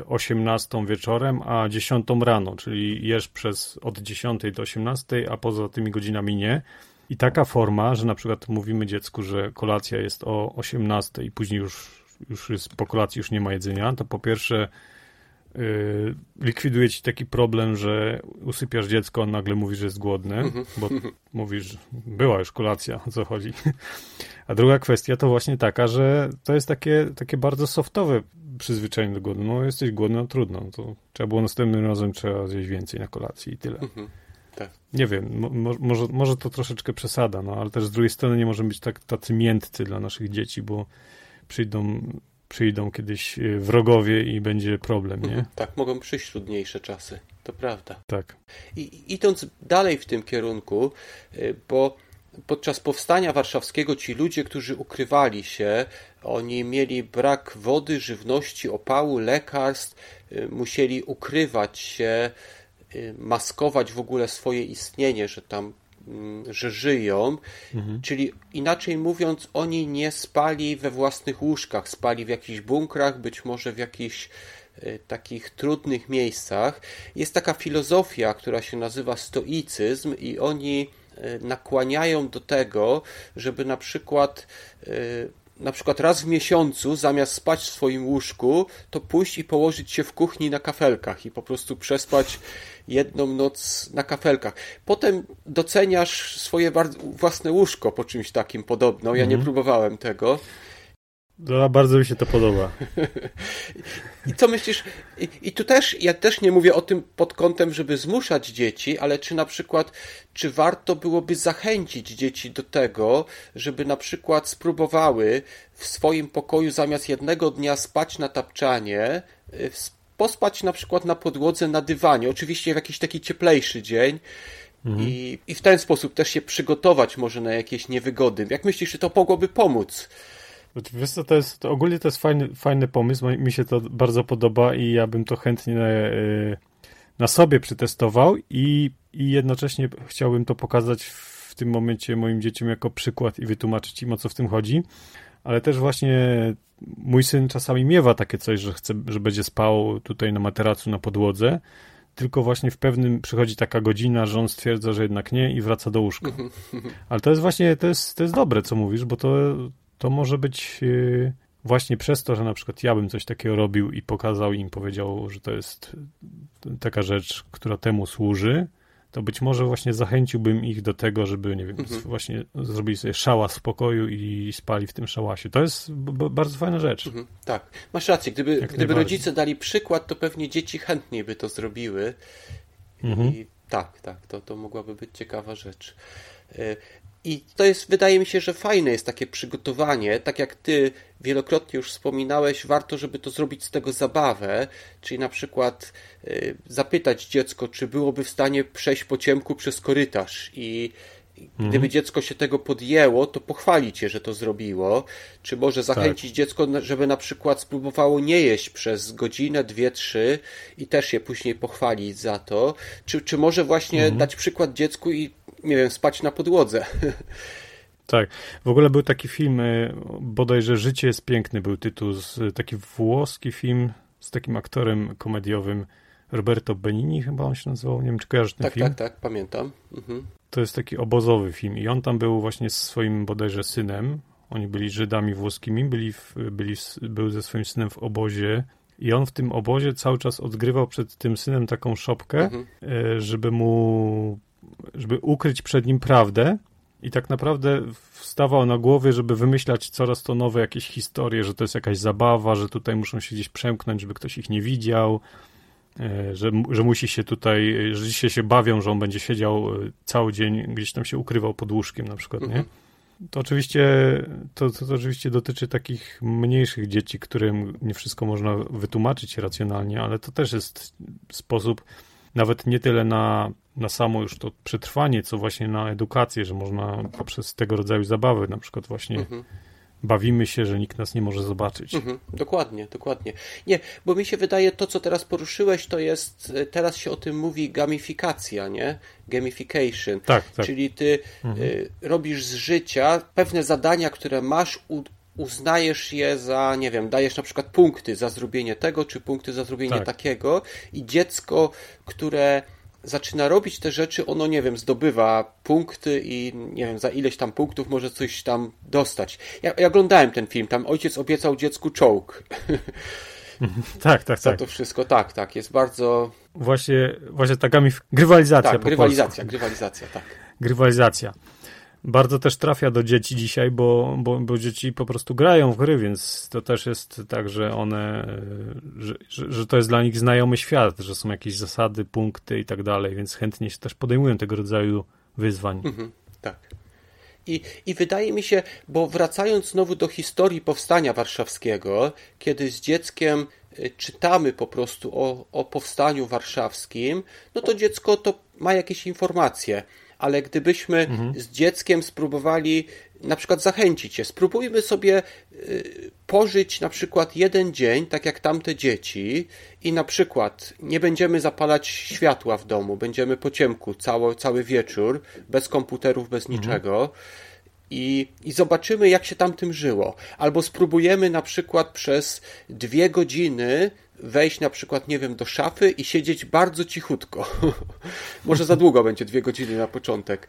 18 e, wieczorem a 10 rano, czyli jesz przez od 10 do 18, a poza tymi godzinami nie. I taka forma, że na przykład mówimy dziecku, że kolacja jest o 18 i później już, już jest, po kolacji już nie ma jedzenia, to po pierwsze Y, likwiduje ci taki problem, że usypiasz dziecko, a nagle mówisz, że jest głodny, mhm. bo mówisz, była już kolacja, o co chodzi. A druga kwestia to właśnie taka, że to jest takie, takie bardzo softowe przyzwyczajenie do głodu. No jesteś głodny, no trudno. To trzeba było następnym razem trzeba zjeść więcej na kolacji i tyle. Mhm. Tak. Nie wiem, mo może, może to troszeczkę przesada, no ale też z drugiej strony nie możemy być tak, tacy miętcy dla naszych dzieci, bo przyjdą przyjdą kiedyś y, wrogowie i będzie problem, nie? Mhm, tak, mogą przyjść trudniejsze czasy, to prawda. Tak. I idąc dalej w tym kierunku, y, bo podczas powstania warszawskiego ci ludzie, którzy ukrywali się, oni mieli brak wody, żywności, opału, lekarstw, y, musieli ukrywać się, maskować w ogóle swoje istnienie, że tam że żyją, mhm. czyli inaczej mówiąc, oni nie spali we własnych łóżkach, spali w jakichś bunkrach, być może w jakichś e, takich trudnych miejscach. Jest taka filozofia, która się nazywa stoicyzm, i oni e, nakłaniają do tego, żeby na przykład e, na przykład raz w miesiącu, zamiast spać w swoim łóżku, to pójść i położyć się w kuchni na kafelkach i po prostu przespać jedną noc na kafelkach. Potem doceniasz swoje własne łóżko po czymś takim podobno. Ja mhm. nie próbowałem tego. No, bardzo mi się to podoba. I co myślisz? I, I, tu też, ja też nie mówię o tym pod kątem, żeby zmuszać dzieci, ale czy na przykład, czy warto byłoby zachęcić dzieci do tego, żeby na przykład spróbowały w swoim pokoju zamiast jednego dnia spać na tapczanie, y, pospać na przykład na podłodze, na dywanie, oczywiście w jakiś taki cieplejszy dzień, mhm. i, i w ten sposób też się przygotować może na jakieś niewygody. Jak myślisz, czy to mogłoby pomóc? Wiesz co, to jest, to ogólnie to jest fajny, fajny pomysł, mi się to bardzo podoba i ja bym to chętnie na, e, na sobie przetestował i, i jednocześnie chciałbym to pokazać w tym momencie moim dzieciom jako przykład i wytłumaczyć im o co w tym chodzi, ale też właśnie mój syn czasami miewa takie coś, że chce, że będzie spał tutaj na materacu na podłodze, tylko właśnie w pewnym przychodzi taka godzina, że on stwierdza, że jednak nie i wraca do łóżka. Ale to jest właśnie, to jest, to jest dobre, co mówisz, bo to, to może być y, właśnie przez to, że na przykład ja bym coś takiego robił i pokazał im, powiedział, że to jest taka rzecz, która temu służy, to być może właśnie zachęciłbym ich do tego, żeby, nie wiem, mhm. właśnie zrobili sobie szałas w pokoju i spali w tym szałasie. To jest bardzo fajna rzecz. Mhm. Tak, masz rację. Gdyby, gdyby rodzice dali przykład, to pewnie dzieci chętniej by to zrobiły. Mhm. I tak, tak, to, to mogłaby być ciekawa rzecz. I to jest, wydaje mi się, że fajne jest takie przygotowanie, tak jak ty wielokrotnie już wspominałeś, warto, żeby to zrobić z tego zabawę, czyli na przykład y, zapytać dziecko, czy byłoby w stanie przejść po ciemku przez korytarz. I Gdyby mhm. dziecko się tego podjęło, to pochwalić je, że to zrobiło. Czy może zachęcić tak. dziecko, żeby na przykład spróbowało nie jeść przez godzinę, dwie, trzy i też je później pochwalić za to. Czy, czy może właśnie mhm. dać przykład dziecku i nie wiem, spać na podłodze. Tak. W ogóle był taki film, bodajże Życie jest piękny był tytuł, taki włoski film z takim aktorem komediowym Roberto Benini chyba on się nazywał, nie wiem czy kojarzysz ten tak, film? Tak, tak, pamiętam. Mhm. To jest taki obozowy film i on tam był właśnie z swoim bodajże synem, oni byli Żydami włoskimi, byli, w, byli był ze swoim synem w obozie. I on w tym obozie cały czas odgrywał przed tym synem taką szopkę, mhm. E, żeby mu, żeby ukryć przed nim prawdę. I tak naprawdę wstawał na głowie, żeby wymyślać coraz to nowe jakieś historie, że to jest jakaś zabawa, że tutaj muszą się gdzieś przemknąć, żeby ktoś ich nie widział, że, że musi się tutaj, że dzisiaj się bawią, że on będzie siedział e, cały dzień, gdzieś tam się ukrywał pod łóżkiem na przykład, nie? Mhm. To oczywiście, to, to, to, oczywiście dotyczy takich mniejszych dzieci, którym nie wszystko można wytłumaczyć racjonalnie, ale to też jest sposób nawet nie tyle na, na samo już to przetrwanie, co właśnie na edukację, że można poprzez tego rodzaju zabawy, na przykład właśnie mhm. Bawimy się, że nikt nas nie może zobaczyć. Mhm. Dokładnie, dokładnie. Nie, bo mi się wydaje, to co teraz poruszyłeś, to jest, teraz się o tym mówi gamifikacja, nie? Gamification. Tak, tak. Czyli ty mhm. y, robisz z życia pewne zadania, które masz, u, uznajesz je za, nie wiem, dajesz na przykład punkty za zrobienie tego, czy punkty za zrobienie tak. takiego i dziecko, które zaczyna robić te rzeczy, ono, nie wiem, zdobywa punkty i nie wiem, za ileś tam punktów może coś tam dostać. Ja, ja oglądałem ten film, tam ojciec obiecał dziecku czołg. tak, tak, za tak. to wszystko, tak, tak, jest bardzo... Właśnie, właśnie taka mi... Grywalizacja Tak, grywalizacja, grywalizacja, tak. Grywalizacja bardzo też trafia do dzieci dzisiaj, bo, bo, bo dzieci po prostu grają w gry, więc to też jest tak, że one, że, że, że, to jest dla nich znajomy świat, że są jakieś zasady, punkty i tak dalej, więc chętnie się też podejmują tego rodzaju wyzwań. Mhm, tak. I, I wydaje mi się, bo wracając znowu do historii powstania warszawskiego, kiedy z dzieckiem y, czytamy po prostu o, o powstaniu warszawskim, no to dziecko to ma jakieś informacje ale gdybyśmy mhm. z dzieckiem spróbowali na przykład zachęcić je, spróbujmy sobie y, pożyć na przykład jeden dzień, tak jak tamte dzieci, i na przykład nie będziemy zapalać światła w domu, będziemy po ciemku cały, cały wieczór, bez komputerów, bez mhm. niczego. I, I zobaczymy, jak się tamtym żyło. Albo spróbujemy na przykład przez dwie godziny wejść na przykład, nie wiem, do szafy i siedzieć bardzo cichutko. Może za długo będzie dwie godziny na początek.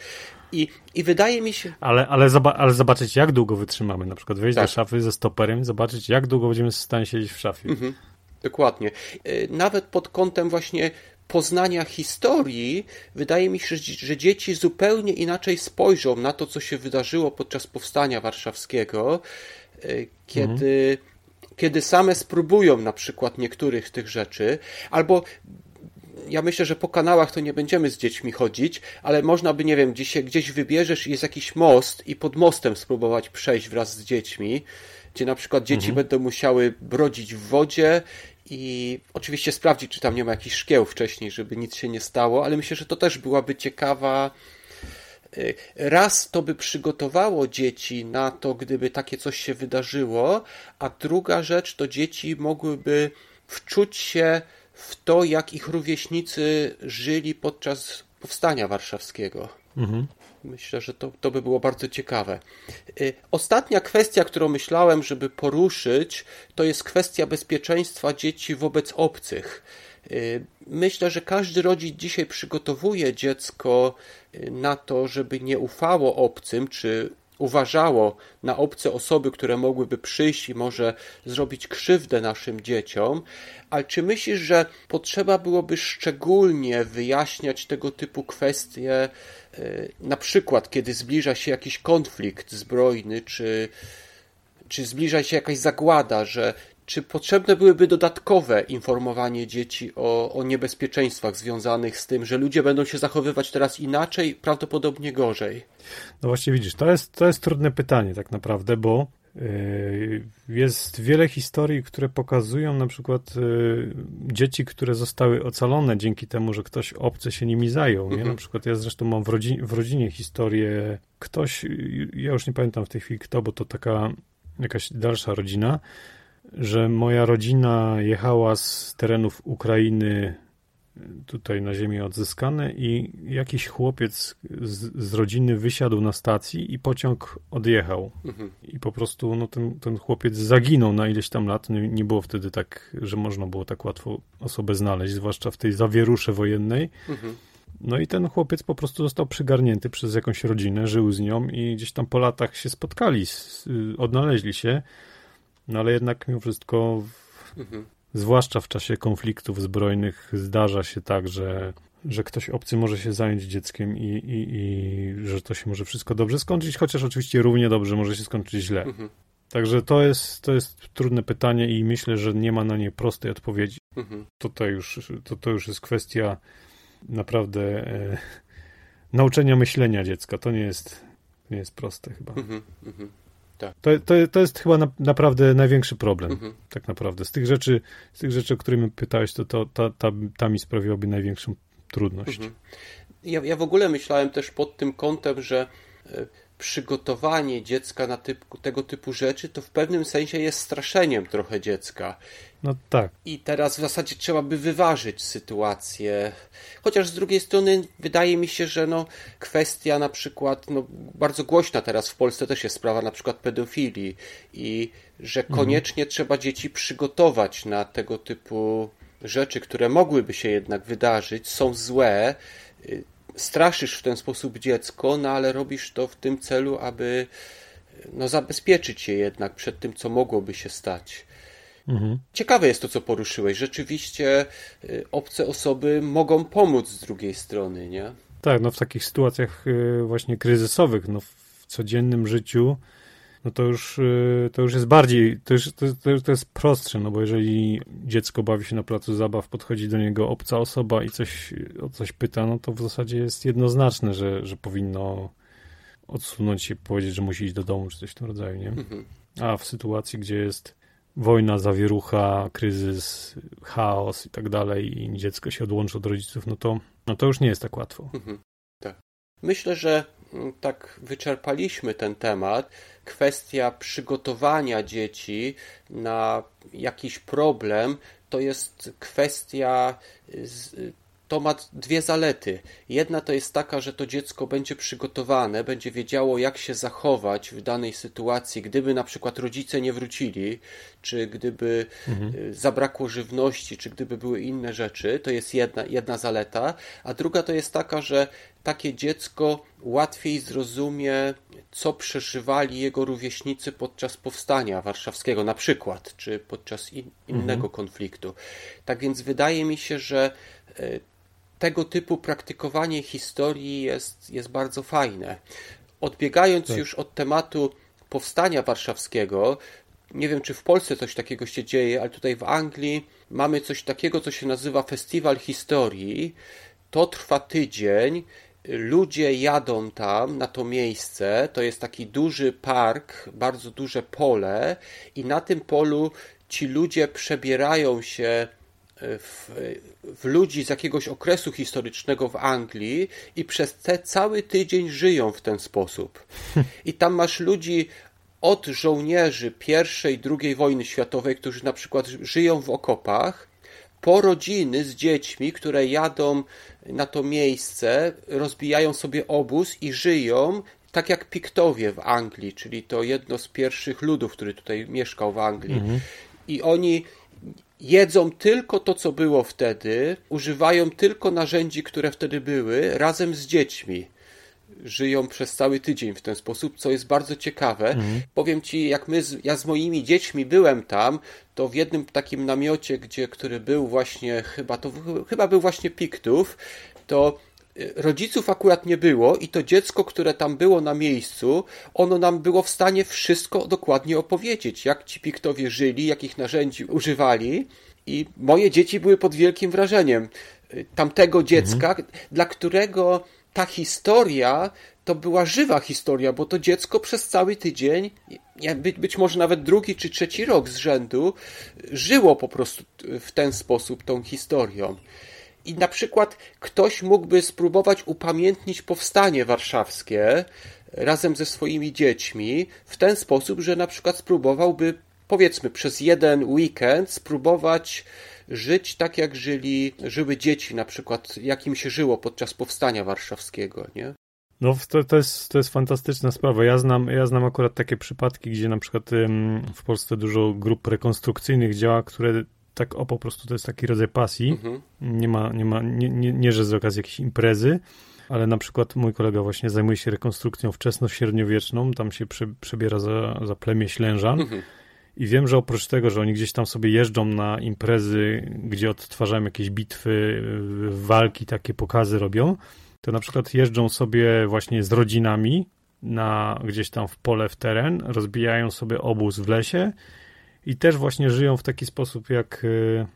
I, i wydaje mi się. Ale, ale, zoba ale zobaczyć, jak długo wytrzymamy. Na przykład wejść tak. do szafy ze stoperem, zobaczyć, jak długo będziemy w stanie siedzieć w szafie. Mhm. Dokładnie. Y, nawet pod kątem właśnie poznania historii, wydaje mi się, że dzieci zupełnie inaczej spojrzą na to, co się wydarzyło podczas powstania warszawskiego, y, kiedy. Mhm kiedy same spróbują na przykład niektórych tych rzeczy, albo ja myślę, że po kanałach to nie będziemy z dziećmi chodzić, ale można by, nie wiem, gdzieś, się, gdzieś wybierzesz i jest jakiś most i pod mostem spróbować przejść wraz z dziećmi, gdzie na przykład dzieci mhm. będą musiały brodzić w wodzie i oczywiście sprawdzić, czy tam nie ma jakichś szkieł wcześniej, żeby nic się nie stało, ale myślę, że to też byłaby ciekawa raz to by przygotowało dzieci na to, gdyby takie coś się wydarzyło, a druga rzecz to dzieci mogłyby wczuć się w to, jak ich rówieśnicy żyli podczas powstania warszawskiego. Mhm. Myślę, że to, to by było bardzo ciekawe. Y, ostatnia kwestia, którą myślałem, żeby poruszyć, to jest kwestia bezpieczeństwa dzieci wobec obcych. Y, myślę, że każdy rodzic dzisiaj przygotowuje dziecko y, na to, żeby nie ufało obcym, czy uważało na obce osoby, które mogłyby przyjść i może zrobić krzywdę naszym dzieciom, ale czy myślisz, że potrzeba byłoby szczególnie wyjaśniać tego typu kwestie, y, na przykład kiedy zbliża się jakiś konflikt zbrojny, czy, czy zbliża się jakaś zagłada, że czy potrzebne byłyby dodatkowe informowanie dzieci o, o niebezpieczeństwach związanych z tym, że ludzie będą się zachowywać teraz inaczej, prawdopodobnie gorzej? No właśnie widzisz, to jest, to jest trudne pytanie tak naprawdę, bo yy, jest wiele historii, które pokazują na przykład yy, dzieci, które zostały ocalone dzięki temu, że ktoś obcy się nimi zajął. Nie? Mhm. Na przykład ja zresztą mam w, rodzinie, w rodzinie historię, ktoś, ja już nie pamiętam w tej chwili kto, bo to taka jakaś dalsza rodzina, że moja rodzina jechała z terenów Ukrainy tutaj na ziemi odzyskane i jakiś chłopiec z, z rodziny wysiadł na stacji i pociąg odjechał. Mhm. I po prostu no, ten, ten chłopiec zaginął na ileś tam lat. Nie, nie było wtedy tak, że można było tak łatwo osobę znaleźć, zwłaszcza w tej zawierusze wojennej. Mhm. No i ten chłopiec po prostu został przygarnięty przez jakąś rodzinę, żył z nią i gdzieś tam po latach się spotkali, odnaleźli się, no ale jednak mimo wszystko, mhm. zwłaszcza w czasie konfliktów zbrojnych, zdarza się tak, że, że ktoś obcy może się zająć dzieckiem i, i, i że to się może wszystko dobrze skończyć, chociaż oczywiście równie dobrze może się skończyć źle. Mhm. Także to jest, to jest trudne pytanie i myślę, że nie ma na nie prostej odpowiedzi. Mhm. Tutaj już, to, to już jest kwestia naprawdę e, nauczenia myślenia dziecka. To nie jest, nie jest proste chyba. Mm-hmm, mm-hmm, tak. to, to, to jest chyba na, naprawdę największy problem. Mm-hmm. Tak naprawdę. Z tych rzeczy, z tych rzeczy, o których pytałeś, to, to ta, ta, ta mi sprawiłaby największą trudność. Mhm. Ja, ja w ogóle myślałem też pod tym kątem, że e, przygotowanie dziecka na tego typu rzeczy, to w pewnym sensie jest straszeniem trochę dziecka. No tak. I teraz w zasadzie trzeba by wyważyć sytuację. Chociaż z drugiej strony wydaje mi się, że no, kwestia na przykład, no, bardzo głośna teraz w Polsce też jest sprawa na przykład pedofilii i że mhm. koniecznie mhm. trzeba dzieci przygotować na tego typu rzeczy, które mogłyby się jednak wydarzyć, są złe straszysz w ten sposób dziecko, no ale robisz to w tym celu, aby no, zabezpieczyć je jednak przed tym, co mogłoby się stać. Mhm. Ciekawe jest to, co poruszyłeś. Rzeczywiście y, obce osoby mogą pomóc z drugiej strony, nie? Tak, no w takich sytuacjach y, właśnie kryzysowych, no w codziennym życiu no to już, y, to już jest bardziej, to, już, to, to jest prostsze, no bo jeżeli dziecko bawi się na placu zabaw, podchodzi do niego obca osoba i coś, o coś pyta, no to w zasadzie jest jednoznaczne, że, że powinno odsunąć się, powiedzieć, że musi iść do domu, czy coś w tym rodzaju, nie? Mhm. A w sytuacji, gdzie jest wojna, zawierucha, kryzys, chaos i tak dalej i dziecko się odłączy od rodziców, no to, no to już nie jest tak łatwo. Mhm. Tak. Myślę, że mm, tak wyczerpaliśmy ten temat kwestia przygotowania dzieci na jakiś problem to jest kwestia to ma dwie zalety. Jedna to jest taka, że to dziecko będzie przygotowane, będzie wiedziało, jak się zachować w danej sytuacji, gdyby na przykład rodzice nie wrócili, czy gdyby mhm. Y, zabrakło żywności, czy gdyby były inne rzeczy. To jest jedna, jedna zaleta. A druga to jest taka, że takie dziecko łatwiej zrozumie, co przeżywali jego rówieśnicy podczas powstania warszawskiego, na przykład, czy podczas in, innego mhm. konfliktu. Tak więc wydaje mi się, że y, tego typu praktykowanie historii jest, jest bardzo fajne. Odbiegając tak. już od tematu powstania warszawskiego, nie wiem, czy w Polsce coś takiego się dzieje, ale tutaj w Anglii mamy coś takiego, co się nazywa Festiwal Historii. To trwa tydzień. Ludzie jadą tam na to miejsce. To jest taki duży park, bardzo duże pole, i na tym polu ci ludzie przebierają się w, w, ludzi z jakiegoś okresu historycznego w Anglii i przez te cały tydzień żyją w ten sposób. I tam masz ludzi od żołnierzy I, II wojny światowej, którzy na przykład żyją w okopach, po rodziny z dziećmi, które jadą na to miejsce, rozbijają sobie obóz i żyją tak jak Piktowie w Anglii, czyli to jedno z pierwszych ludów, który tutaj mieszkał w Anglii. Mhm. I oni jedzą tylko to, co było wtedy, używają tylko narzędzi, które wtedy były, razem z dziećmi. Żyją przez cały tydzień w ten sposób, co jest bardzo ciekawe. Mhm. Powiem ci, jak my, ja z moimi dziećmi byłem tam, to w jednym takim namiocie, gdzie, który był właśnie, chyba to chyba był właśnie Piktów, to rodziców akurat nie było i to dziecko, które tam było na miejscu, ono nam było w stanie wszystko dokładnie opowiedzieć, jak ci piktowie żyli, jakich narzędzi używali i moje dzieci były pod wielkim wrażeniem tamtego dziecka, mhm. dla którego ta historia to była żywa historia, bo to dziecko przez cały tydzień, być może nawet drugi czy trzeci rok z rzędu, żyło po prostu w ten sposób tą historią i na przykład ktoś mógłby spróbować upamiętnić powstanie warszawskie razem ze swoimi dziećmi w ten sposób, że na przykład spróbowałby powiedzmy przez jeden weekend spróbować żyć tak, jak żyli, żyły dzieci, na przykład jak im się żyło podczas powstania warszawskiego, nie? No to, to, jest, to jest fantastyczna sprawa. Ja znam, ja znam akurat takie przypadki, gdzie na przykład w Polsce dużo grup rekonstrukcyjnych działa, które tak o po prostu to jest taki rodzaj pasji. Mhm. Nie ma, nie ma, nie, nie, nie, że z okazji jakiejś imprezy, ale na przykład mój kolega właśnie zajmuje się rekonstrukcją wczesno-średniowieczną, tam się prze, przebiera za, za plemię Ślężan. Mhm. I wiem, że oprócz tego, że oni gdzieś tam sobie jeżdżą na imprezy, gdzie odtwarzają jakieś bitwy, walki, takie pokazy robią, to na przykład jeżdżą sobie właśnie z rodzinami na gdzieś tam w pole, w teren, rozbijają sobie obóz w lesie i też właśnie żyją w taki sposób jak y,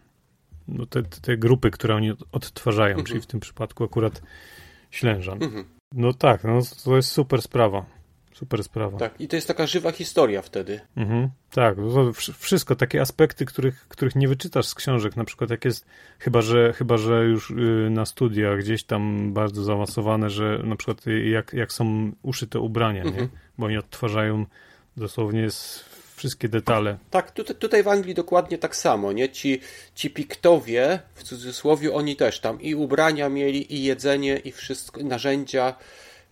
no te, te grupy, które oni odtwarzają, mhm. czyli w tym przypadku akurat Ślężan. Mhm. No tak, no to jest super sprawa. Super sprawa. Tak, i to jest taka żywa historia wtedy. Mhm, tak, to wszystko, takie aspekty, których, których nie wyczytasz z książek, na przykład jak jest, chyba że, chyba, że już y, na studiach gdzieś tam bardzo zaawansowane, że na przykład jak, jak są uszyte ubrania, mhm. nie? bo oni odtwarzają dosłownie z wszystkie detale. Tak, tutaj, tutaj w Anglii dokładnie tak samo, nie? Ci, ci piktowie, w cudzysłowie, oni też tam i ubrania mieli, i jedzenie, i wszystko, narzędzia,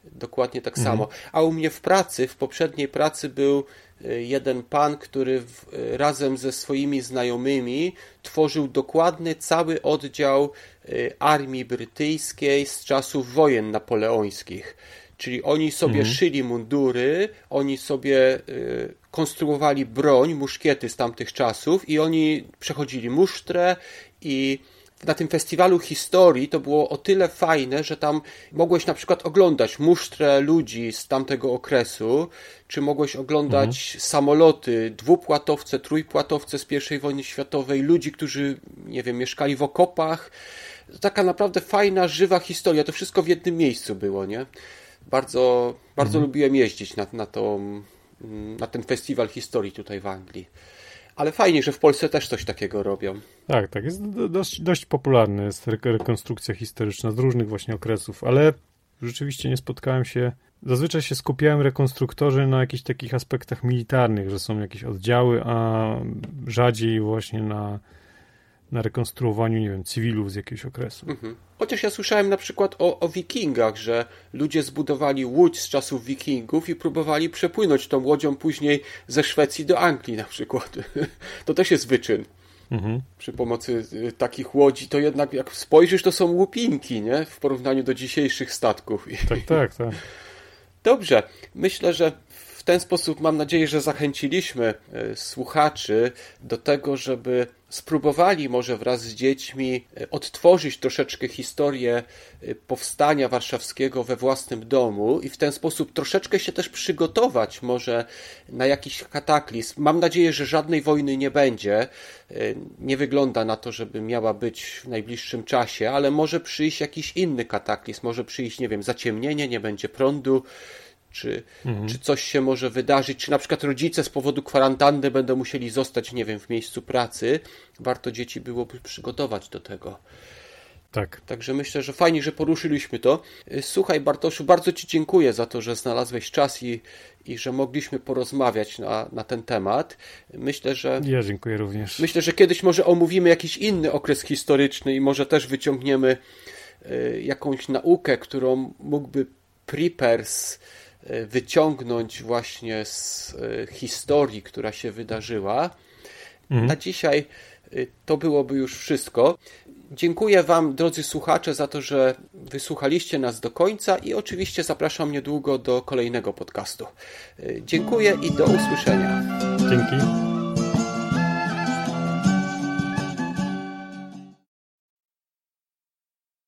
dokładnie tak mhm. samo. A u mnie w pracy, w poprzedniej pracy był y, jeden pan, który w, y, razem ze swoimi znajomymi tworzył dokładny cały oddział y, armii brytyjskiej z czasów wojen napoleońskich. Czyli oni sobie mhm. szyli mundury, oni sobie y, konstruowali broń, muszkiety z tamtych czasów i oni przechodzili musztrę i na tym festiwalu historii to było o tyle fajne, że tam mogłeś na przykład oglądać musztrę ludzi z tamtego okresu, czy mogłeś oglądać mhm. samoloty, dwupłatowce, trójpłatowce z I wojny światowej, ludzi, którzy, nie wiem, mieszkali w okopach. Taka naprawdę fajna, żywa historia. To wszystko w jednym miejscu było, nie? Bardzo, bardzo mhm. lubiłem jeździć na, na, to, na ten festiwal historii tutaj w Anglii. Ale fajnie, że w Polsce też coś takiego robią. Tak, tak. Jest dość, dość popularny jest rekonstrukcja historyczna z różnych właśnie okresów, ale rzeczywiście nie spotkałem się. Zazwyczaj się skupiałem rekonstruktorzy na jakichś takich aspektach militarnych, że są jakieś oddziały, a rzadziej właśnie na na rekonstruowaniu, nie wiem, cywilów z jakiegoś okresu. Mhm. Chociaż ja słyszałem na przykład o, o wikingach, że ludzie zbudowali łódź z czasów wikingów i próbowali przepłynąć tą łodzią później ze Szwecji do Anglii na przykład. To też jest wyczyn. Mhm. Przy pomocy y, takich łodzi, to jednak jak spojrzysz, to są łupinki, nie? W porównaniu do dzisiejszych statków. Tak, tak, tak. Dobrze. Myślę, że ten sposób mam nadzieję, że zachęciliśmy y, słuchaczy do tego, żeby spróbowali może wraz z dziećmi e, odtworzyć troszeczkę historię e, powstania warszawskiego we własnym domu i w ten sposób troszeczkę się też przygotować może na jakiś kataklizm. Mam nadzieję, że żadnej wojny nie będzie. E, nie wygląda na to, żeby miała być w najbliższym czasie, ale może przyjść jakiś inny kataklizm, może przyjść, nie wiem, zaciemnienie, nie będzie prądu, czy, mhm. czy coś się może wydarzyć, czy na przykład rodzice z powodu kwarantanny będą musieli zostać, nie wiem, w miejscu pracy. Warto dzieci byłoby przygotować do tego. Tak. Także myślę, że fajnie, że poruszyliśmy to. Słuchaj, Bartoszu, bardzo Ci dziękuję za to, że znalazłeś czas i, i że mogliśmy porozmawiać na, na ten temat. Myślę, że. Ja dziękuję również. Myślę, że kiedyś może omówimy jakiś inny okres historyczny i może też wyciągniemy y, jakąś naukę, którą mógłby Preppers wyciągnąć właśnie z e, historii, która się wydarzyła. Mhm. Na dzisiaj e, to byłoby już wszystko. Dziękuję Wam, drodzy słuchacze, za to, że wysłuchaliście nas do końca i oczywiście zapraszam niedługo do kolejnego podcastu. Dziękuję i do usłyszenia. Dzięki.